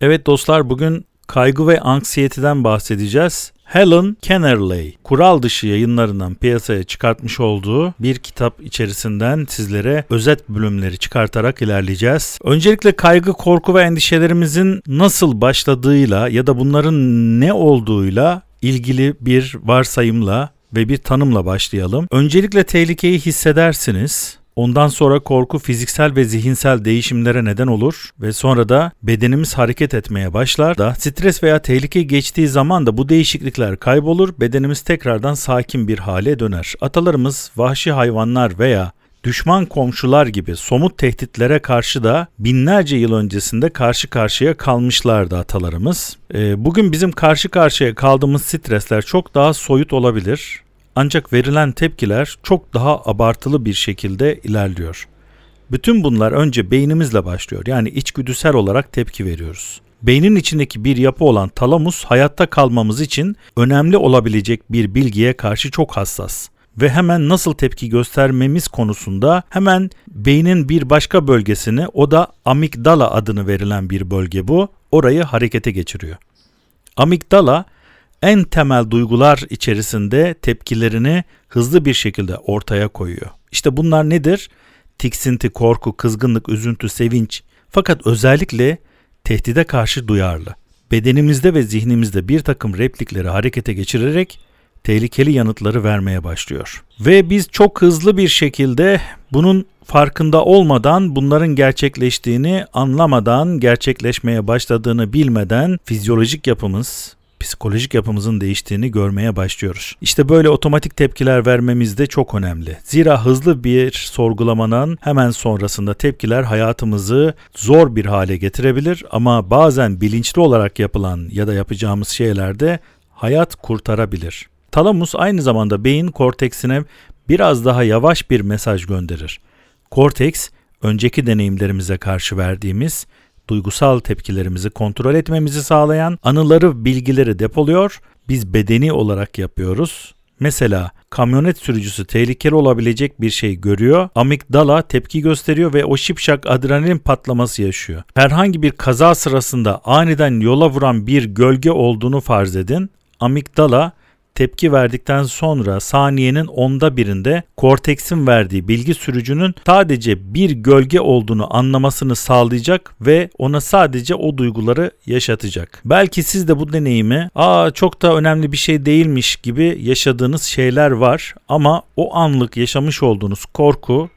Evet dostlar bugün kaygı ve anksiyeteden bahsedeceğiz. Helen Kennerley, kural dışı yayınlarından piyasaya çıkartmış olduğu bir kitap içerisinden sizlere özet bölümleri çıkartarak ilerleyeceğiz. Öncelikle kaygı, korku ve endişelerimizin nasıl başladığıyla ya da bunların ne olduğuyla ilgili bir varsayımla ve bir tanımla başlayalım. Öncelikle tehlikeyi hissedersiniz. Ondan sonra korku fiziksel ve zihinsel değişimlere neden olur ve sonra da bedenimiz hareket etmeye başlar da stres veya tehlike geçtiği zaman da bu değişiklikler kaybolur, bedenimiz tekrardan sakin bir hale döner. Atalarımız vahşi hayvanlar veya düşman komşular gibi somut tehditlere karşı da binlerce yıl öncesinde karşı karşıya kalmışlardı atalarımız. Ee, bugün bizim karşı karşıya kaldığımız stresler çok daha soyut olabilir ancak verilen tepkiler çok daha abartılı bir şekilde ilerliyor. Bütün bunlar önce beynimizle başlıyor. Yani içgüdüsel olarak tepki veriyoruz. Beynin içindeki bir yapı olan talamus hayatta kalmamız için önemli olabilecek bir bilgiye karşı çok hassas ve hemen nasıl tepki göstermemiz konusunda hemen beynin bir başka bölgesini o da amigdala adını verilen bir bölge bu orayı harekete geçiriyor. Amigdala en temel duygular içerisinde tepkilerini hızlı bir şekilde ortaya koyuyor. İşte bunlar nedir? Tiksinti, korku, kızgınlık, üzüntü, sevinç. Fakat özellikle tehdide karşı duyarlı. Bedenimizde ve zihnimizde bir takım replikleri harekete geçirerek tehlikeli yanıtları vermeye başlıyor. Ve biz çok hızlı bir şekilde bunun farkında olmadan bunların gerçekleştiğini anlamadan gerçekleşmeye başladığını bilmeden fizyolojik yapımız, psikolojik yapımızın değiştiğini görmeye başlıyoruz. İşte böyle otomatik tepkiler vermemiz de çok önemli. Zira hızlı bir sorgulamanın hemen sonrasında tepkiler hayatımızı zor bir hale getirebilir ama bazen bilinçli olarak yapılan ya da yapacağımız şeylerde hayat kurtarabilir. Talamus aynı zamanda beyin korteksine biraz daha yavaş bir mesaj gönderir. Korteks, önceki deneyimlerimize karşı verdiğimiz duygusal tepkilerimizi kontrol etmemizi sağlayan anıları, bilgileri depoluyor. Biz bedeni olarak yapıyoruz. Mesela kamyonet sürücüsü tehlikeli olabilecek bir şey görüyor. Amigdala tepki gösteriyor ve o şipşak adrenalin patlaması yaşıyor. Herhangi bir kaza sırasında aniden yola vuran bir gölge olduğunu farz edin. Amigdala tepki verdikten sonra saniyenin onda birinde korteksin verdiği bilgi sürücünün sadece bir gölge olduğunu anlamasını sağlayacak ve ona sadece o duyguları yaşatacak. Belki siz de bu deneyimi aa çok da önemli bir şey değilmiş gibi yaşadığınız şeyler var ama o anlık yaşamış olduğunuz korku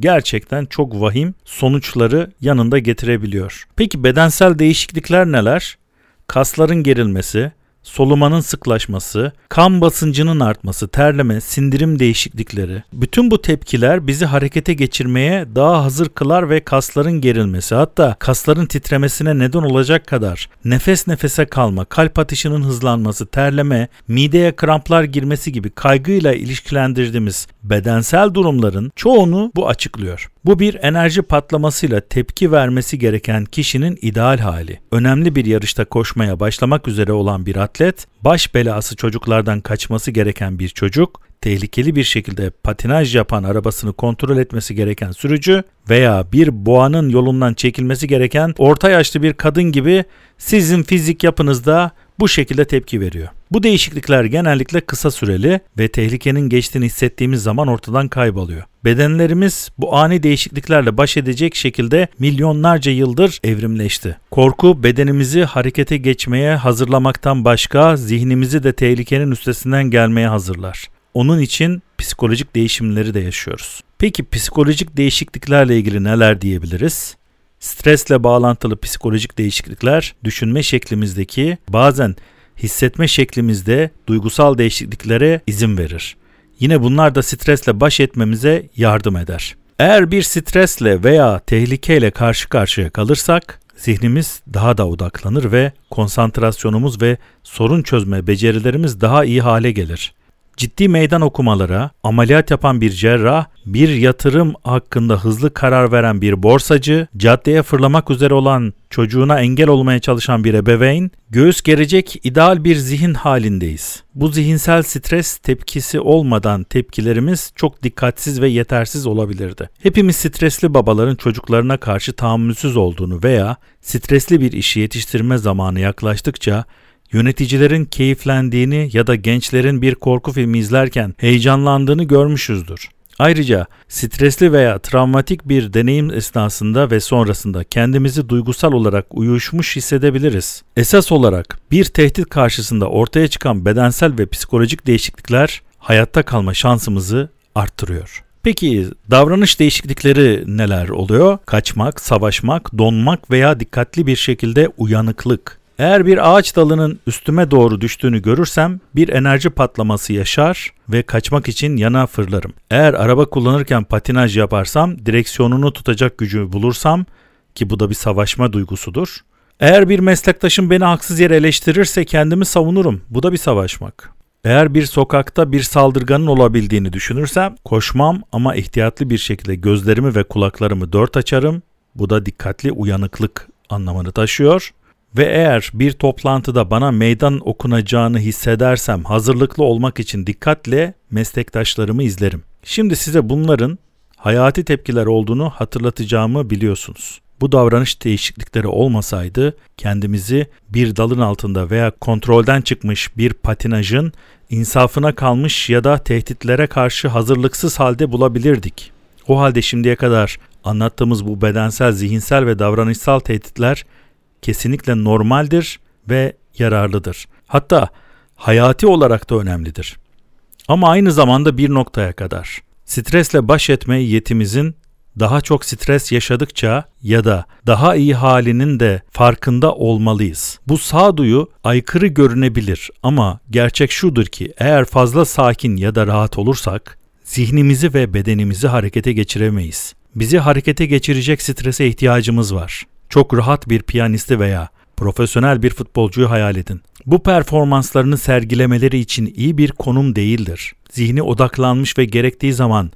gerçekten çok vahim sonuçları yanında getirebiliyor. Peki bedensel değişiklikler neler? Kasların gerilmesi, solumanın sıklaşması, kan basıncının artması, terleme, sindirim değişiklikleri, bütün bu tepkiler bizi harekete geçirmeye daha hazır kılar ve kasların gerilmesi, hatta kasların titremesine neden olacak kadar nefes nefese kalma, kalp atışının hızlanması, terleme, mideye kramplar girmesi gibi kaygıyla ilişkilendirdiğimiz bedensel durumların çoğunu bu açıklıyor. Bu bir enerji patlamasıyla tepki vermesi gereken kişinin ideal hali. Önemli bir yarışta koşmaya başlamak üzere olan bir atlet, baş belası çocuklardan kaçması gereken bir çocuk, tehlikeli bir şekilde patinaj yapan arabasını kontrol etmesi gereken sürücü veya bir boğanın yolundan çekilmesi gereken orta yaşlı bir kadın gibi sizin fizik yapınızda bu şekilde tepki veriyor. Bu değişiklikler genellikle kısa süreli ve tehlikenin geçtiğini hissettiğimiz zaman ortadan kayboluyor. Bedenlerimiz bu ani değişikliklerle baş edecek şekilde milyonlarca yıldır evrimleşti. Korku bedenimizi harekete geçmeye hazırlamaktan başka zihnimizi de tehlikenin üstesinden gelmeye hazırlar. Onun için psikolojik değişimleri de yaşıyoruz. Peki psikolojik değişikliklerle ilgili neler diyebiliriz? Stresle bağlantılı psikolojik değişiklikler düşünme şeklimizdeki bazen hissetme şeklimizde duygusal değişikliklere izin verir. Yine bunlar da stresle baş etmemize yardım eder. Eğer bir stresle veya tehlikeyle karşı karşıya kalırsak zihnimiz daha da odaklanır ve konsantrasyonumuz ve sorun çözme becerilerimiz daha iyi hale gelir. Ciddi meydan okumalara, ameliyat yapan bir cerrah, bir yatırım hakkında hızlı karar veren bir borsacı, caddeye fırlamak üzere olan çocuğuna engel olmaya çalışan bir ebeveyn, göğüs gerecek ideal bir zihin halindeyiz. Bu zihinsel stres tepkisi olmadan tepkilerimiz çok dikkatsiz ve yetersiz olabilirdi. Hepimiz stresli babaların çocuklarına karşı tahammülsüz olduğunu veya stresli bir işi yetiştirme zamanı yaklaştıkça yöneticilerin keyiflendiğini ya da gençlerin bir korku filmi izlerken heyecanlandığını görmüşüzdür. Ayrıca stresli veya travmatik bir deneyim esnasında ve sonrasında kendimizi duygusal olarak uyuşmuş hissedebiliriz. Esas olarak bir tehdit karşısında ortaya çıkan bedensel ve psikolojik değişiklikler hayatta kalma şansımızı arttırıyor. Peki davranış değişiklikleri neler oluyor? Kaçmak, savaşmak, donmak veya dikkatli bir şekilde uyanıklık. Eğer bir ağaç dalının üstüme doğru düştüğünü görürsem bir enerji patlaması yaşar ve kaçmak için yana fırlarım. Eğer araba kullanırken patinaj yaparsam, direksiyonunu tutacak gücü bulursam ki bu da bir savaşma duygusudur. Eğer bir meslektaşım beni haksız yere eleştirirse kendimi savunurum. Bu da bir savaşmak. Eğer bir sokakta bir saldırganın olabildiğini düşünürsem koşmam ama ihtiyatlı bir şekilde gözlerimi ve kulaklarımı dört açarım. Bu da dikkatli uyanıklık anlamını taşıyor. Ve eğer bir toplantıda bana meydan okunacağını hissedersem hazırlıklı olmak için dikkatle meslektaşlarımı izlerim. Şimdi size bunların hayati tepkiler olduğunu hatırlatacağımı biliyorsunuz. Bu davranış değişiklikleri olmasaydı kendimizi bir dalın altında veya kontrolden çıkmış bir patinajın insafına kalmış ya da tehditlere karşı hazırlıksız halde bulabilirdik. O halde şimdiye kadar anlattığımız bu bedensel, zihinsel ve davranışsal tehditler kesinlikle normaldir ve yararlıdır. Hatta hayati olarak da önemlidir. Ama aynı zamanda bir noktaya kadar. Stresle baş etme yetimizin daha çok stres yaşadıkça ya da daha iyi halinin de farkında olmalıyız. Bu sağduyu aykırı görünebilir ama gerçek şudur ki eğer fazla sakin ya da rahat olursak zihnimizi ve bedenimizi harekete geçiremeyiz. Bizi harekete geçirecek strese ihtiyacımız var. Çok rahat bir piyanisti veya profesyonel bir futbolcuyu hayal edin. Bu performanslarını sergilemeleri için iyi bir konum değildir. Zihni odaklanmış ve gerektiği zaman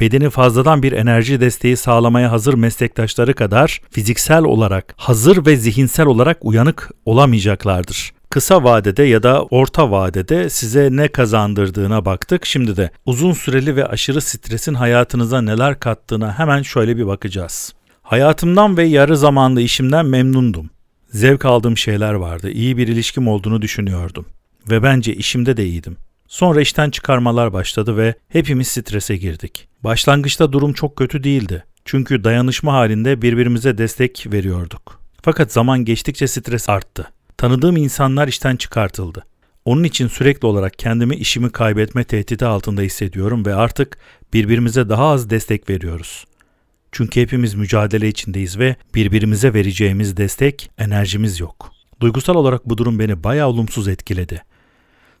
bedeni fazladan bir enerji desteği sağlamaya hazır meslektaşları kadar fiziksel olarak hazır ve zihinsel olarak uyanık olamayacaklardır. Kısa vadede ya da orta vadede size ne kazandırdığına baktık. Şimdi de uzun süreli ve aşırı stresin hayatınıza neler kattığına hemen şöyle bir bakacağız. Hayatımdan ve yarı zamanlı işimden memnundum. Zevk aldığım şeyler vardı. İyi bir ilişkim olduğunu düşünüyordum. Ve bence işimde de iyiydim. Sonra işten çıkarmalar başladı ve hepimiz strese girdik. Başlangıçta durum çok kötü değildi. Çünkü dayanışma halinde birbirimize destek veriyorduk. Fakat zaman geçtikçe stres arttı. Tanıdığım insanlar işten çıkartıldı. Onun için sürekli olarak kendimi işimi kaybetme tehdidi altında hissediyorum ve artık birbirimize daha az destek veriyoruz. Çünkü hepimiz mücadele içindeyiz ve birbirimize vereceğimiz destek, enerjimiz yok. Duygusal olarak bu durum beni bayağı olumsuz etkiledi.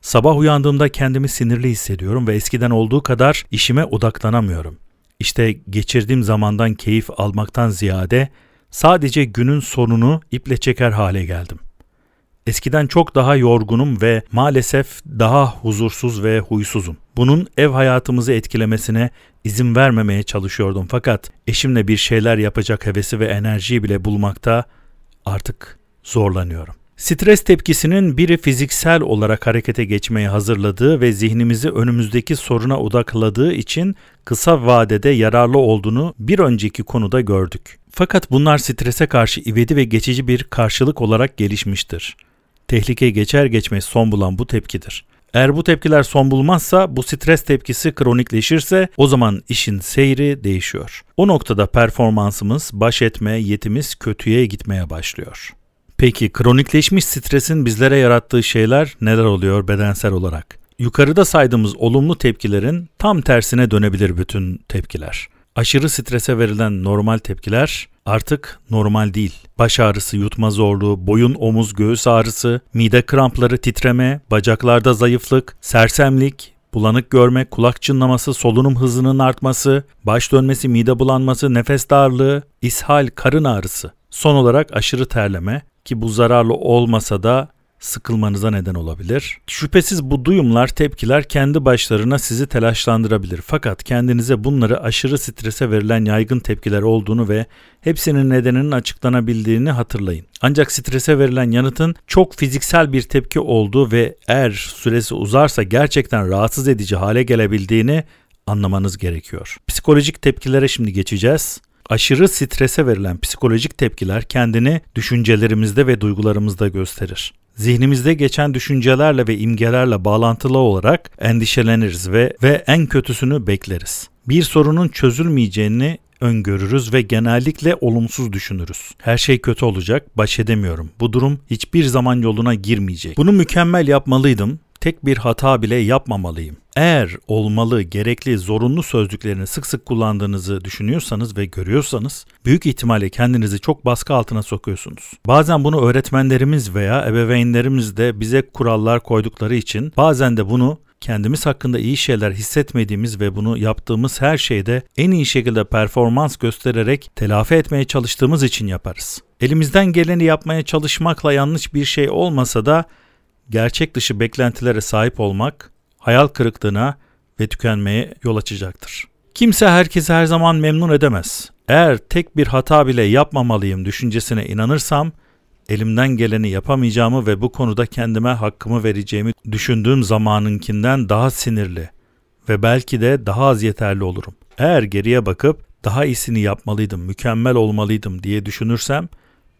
Sabah uyandığımda kendimi sinirli hissediyorum ve eskiden olduğu kadar işime odaklanamıyorum. İşte geçirdiğim zamandan keyif almaktan ziyade sadece günün sonunu iple çeker hale geldim. Eskiden çok daha yorgunum ve maalesef daha huzursuz ve huysuzum. Bunun ev hayatımızı etkilemesine izin vermemeye çalışıyordum fakat eşimle bir şeyler yapacak hevesi ve enerjiyi bile bulmakta artık zorlanıyorum. Stres tepkisinin biri fiziksel olarak harekete geçmeye hazırladığı ve zihnimizi önümüzdeki soruna odakladığı için kısa vadede yararlı olduğunu bir önceki konuda gördük. Fakat bunlar strese karşı ivedi ve geçici bir karşılık olarak gelişmiştir. Tehlike geçer geçmez son bulan bu tepkidir. Eğer bu tepkiler son bulmazsa, bu stres tepkisi kronikleşirse o zaman işin seyri değişiyor. O noktada performansımız, baş etme yetimiz kötüye gitmeye başlıyor. Peki kronikleşmiş stresin bizlere yarattığı şeyler neler oluyor bedensel olarak? Yukarıda saydığımız olumlu tepkilerin tam tersine dönebilir bütün tepkiler. Aşırı strese verilen normal tepkiler artık normal değil. Baş ağrısı, yutma zorluğu, boyun, omuz, göğüs ağrısı, mide krampları, titreme, bacaklarda zayıflık, sersemlik, bulanık görme, kulak çınlaması, solunum hızının artması, baş dönmesi, mide bulanması, nefes darlığı, ishal, karın ağrısı. Son olarak aşırı terleme ki bu zararlı olmasa da sıkılmanıza neden olabilir. Şüphesiz bu duyumlar, tepkiler kendi başlarına sizi telaşlandırabilir. Fakat kendinize bunları aşırı strese verilen yaygın tepkiler olduğunu ve hepsinin nedeninin açıklanabildiğini hatırlayın. Ancak strese verilen yanıtın çok fiziksel bir tepki olduğu ve eğer süresi uzarsa gerçekten rahatsız edici hale gelebildiğini anlamanız gerekiyor. Psikolojik tepkilere şimdi geçeceğiz. Aşırı strese verilen psikolojik tepkiler kendini düşüncelerimizde ve duygularımızda gösterir. Zihnimizde geçen düşüncelerle ve imgelerle bağlantılı olarak endişeleniriz ve ve en kötüsünü bekleriz. Bir sorunun çözülmeyeceğini öngörürüz ve genellikle olumsuz düşünürüz. Her şey kötü olacak, baş edemiyorum. Bu durum hiçbir zaman yoluna girmeyecek. Bunu mükemmel yapmalıydım tek bir hata bile yapmamalıyım. Eğer olmalı, gerekli, zorunlu sözcüklerini sık sık kullandığınızı düşünüyorsanız ve görüyorsanız büyük ihtimalle kendinizi çok baskı altına sokuyorsunuz. Bazen bunu öğretmenlerimiz veya ebeveynlerimiz de bize kurallar koydukları için bazen de bunu kendimiz hakkında iyi şeyler hissetmediğimiz ve bunu yaptığımız her şeyde en iyi şekilde performans göstererek telafi etmeye çalıştığımız için yaparız. Elimizden geleni yapmaya çalışmakla yanlış bir şey olmasa da gerçek dışı beklentilere sahip olmak hayal kırıklığına ve tükenmeye yol açacaktır. Kimse herkesi her zaman memnun edemez. Eğer tek bir hata bile yapmamalıyım düşüncesine inanırsam elimden geleni yapamayacağımı ve bu konuda kendime hakkımı vereceğimi düşündüğüm zamanınkinden daha sinirli ve belki de daha az yeterli olurum. Eğer geriye bakıp daha iyisini yapmalıydım, mükemmel olmalıydım diye düşünürsem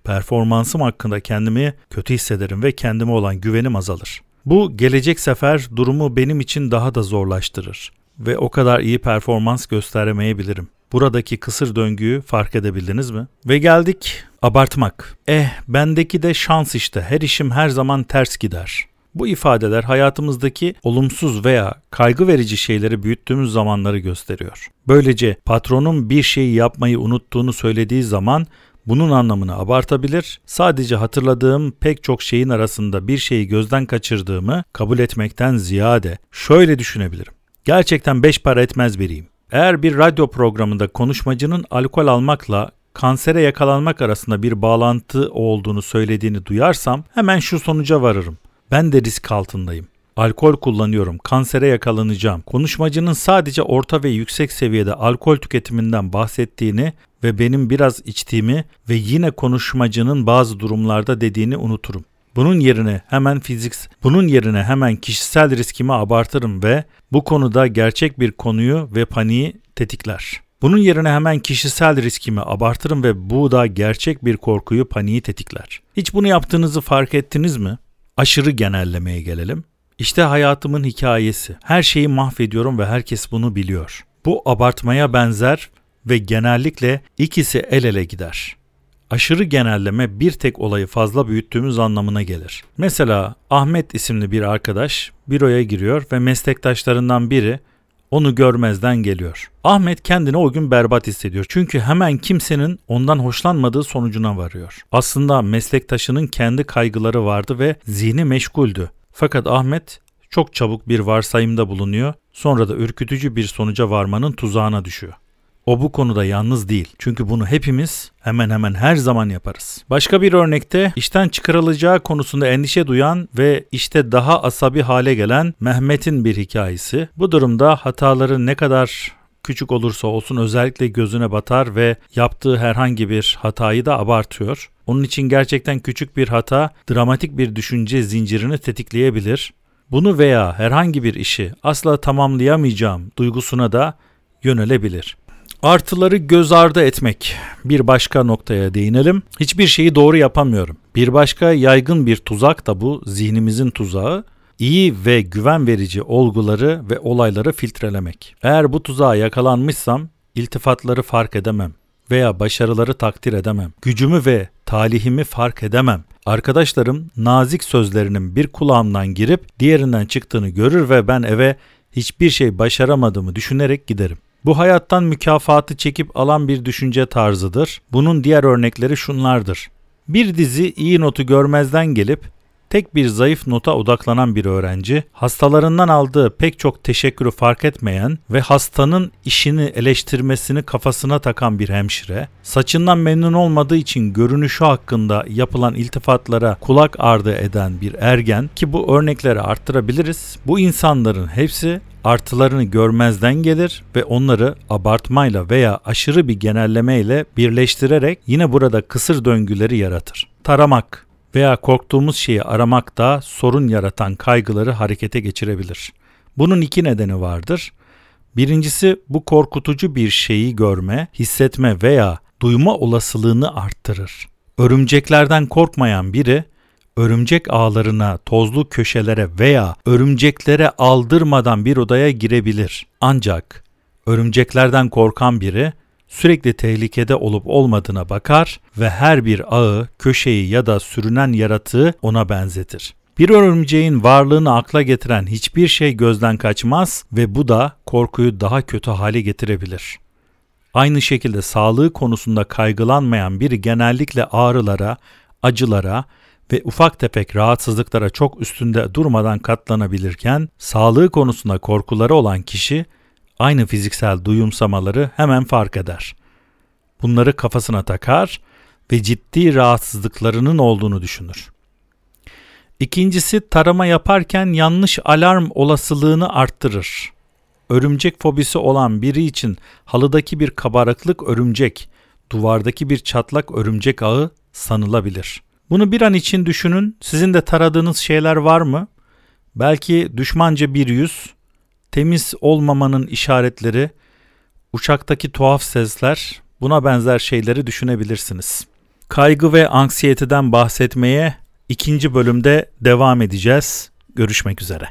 performansım hakkında kendimi kötü hissederim ve kendime olan güvenim azalır. Bu gelecek sefer durumu benim için daha da zorlaştırır ve o kadar iyi performans gösteremeyebilirim. Buradaki kısır döngüyü fark edebildiniz mi? Ve geldik abartmak. Eh bendeki de şans işte her işim her zaman ters gider. Bu ifadeler hayatımızdaki olumsuz veya kaygı verici şeyleri büyüttüğümüz zamanları gösteriyor. Böylece patronun bir şeyi yapmayı unuttuğunu söylediği zaman bunun anlamını abartabilir, sadece hatırladığım pek çok şeyin arasında bir şeyi gözden kaçırdığımı kabul etmekten ziyade şöyle düşünebilirim. Gerçekten beş para etmez biriyim. Eğer bir radyo programında konuşmacının alkol almakla kansere yakalanmak arasında bir bağlantı olduğunu söylediğini duyarsam hemen şu sonuca varırım. Ben de risk altındayım. Alkol kullanıyorum, kansere yakalanacağım. Konuşmacının sadece orta ve yüksek seviyede alkol tüketiminden bahsettiğini ve benim biraz içtiğimi ve yine konuşmacının bazı durumlarda dediğini unuturum. Bunun yerine hemen fizik bunun yerine hemen kişisel riskimi abartırım ve bu konuda gerçek bir konuyu ve paniği tetikler. Bunun yerine hemen kişisel riskimi abartırım ve bu da gerçek bir korkuyu, paniği tetikler. Hiç bunu yaptığınızı fark ettiniz mi? Aşırı genellemeye gelelim. İşte hayatımın hikayesi. Her şeyi mahvediyorum ve herkes bunu biliyor. Bu abartmaya benzer ve genellikle ikisi el ele gider. Aşırı genelleme bir tek olayı fazla büyüttüğümüz anlamına gelir. Mesela Ahmet isimli bir arkadaş büroya giriyor ve meslektaşlarından biri onu görmezden geliyor. Ahmet kendini o gün berbat hissediyor. Çünkü hemen kimsenin ondan hoşlanmadığı sonucuna varıyor. Aslında meslektaşının kendi kaygıları vardı ve zihni meşguldü. Fakat Ahmet çok çabuk bir varsayımda bulunuyor. Sonra da ürkütücü bir sonuca varmanın tuzağına düşüyor. O bu konuda yalnız değil. Çünkü bunu hepimiz hemen hemen her zaman yaparız. Başka bir örnekte işten çıkarılacağı konusunda endişe duyan ve işte daha asabi hale gelen Mehmet'in bir hikayesi. Bu durumda hataları ne kadar küçük olursa olsun özellikle gözüne batar ve yaptığı herhangi bir hatayı da abartıyor. Onun için gerçekten küçük bir hata dramatik bir düşünce zincirini tetikleyebilir. Bunu veya herhangi bir işi asla tamamlayamayacağım duygusuna da yönelebilir. Artıları göz ardı etmek. Bir başka noktaya değinelim. Hiçbir şeyi doğru yapamıyorum. Bir başka yaygın bir tuzak da bu zihnimizin tuzağı. İyi ve güven verici olguları ve olayları filtrelemek. Eğer bu tuzağa yakalanmışsam iltifatları fark edemem veya başarıları takdir edemem. Gücümü ve talihimi fark edemem. Arkadaşlarım nazik sözlerinin bir kulağımdan girip diğerinden çıktığını görür ve ben eve hiçbir şey başaramadığımı düşünerek giderim. Bu hayattan mükafatı çekip alan bir düşünce tarzıdır. Bunun diğer örnekleri şunlardır. Bir dizi iyi notu görmezden gelip tek bir zayıf nota odaklanan bir öğrenci, hastalarından aldığı pek çok teşekkürü fark etmeyen ve hastanın işini eleştirmesini kafasına takan bir hemşire, saçından memnun olmadığı için görünüşü hakkında yapılan iltifatlara kulak ardı eden bir ergen ki bu örnekleri arttırabiliriz. Bu insanların hepsi artılarını görmezden gelir ve onları abartmayla veya aşırı bir genellemeyle birleştirerek yine burada kısır döngüleri yaratır. Taramak veya korktuğumuz şeyi aramak da sorun yaratan kaygıları harekete geçirebilir. Bunun iki nedeni vardır. Birincisi bu korkutucu bir şeyi görme, hissetme veya duyma olasılığını arttırır. Örümceklerden korkmayan biri örümcek ağlarına, tozlu köşelere veya örümceklere aldırmadan bir odaya girebilir. Ancak örümceklerden korkan biri sürekli tehlikede olup olmadığına bakar ve her bir ağı, köşeyi ya da sürünen yaratığı ona benzetir. Bir örümceğin varlığını akla getiren hiçbir şey gözden kaçmaz ve bu da korkuyu daha kötü hale getirebilir. Aynı şekilde sağlığı konusunda kaygılanmayan biri genellikle ağrılara, acılara ve ufak tefek rahatsızlıklara çok üstünde durmadan katlanabilirken sağlığı konusunda korkuları olan kişi aynı fiziksel duyumsamaları hemen fark eder. Bunları kafasına takar ve ciddi rahatsızlıklarının olduğunu düşünür. İkincisi tarama yaparken yanlış alarm olasılığını arttırır. Örümcek fobisi olan biri için halıdaki bir kabarıklık örümcek, duvardaki bir çatlak örümcek ağı sanılabilir. Bunu bir an için düşünün. Sizin de taradığınız şeyler var mı? Belki düşmanca bir yüz, temiz olmamanın işaretleri, uçaktaki tuhaf sesler, buna benzer şeyleri düşünebilirsiniz. Kaygı ve anksiyeteden bahsetmeye ikinci bölümde devam edeceğiz. Görüşmek üzere.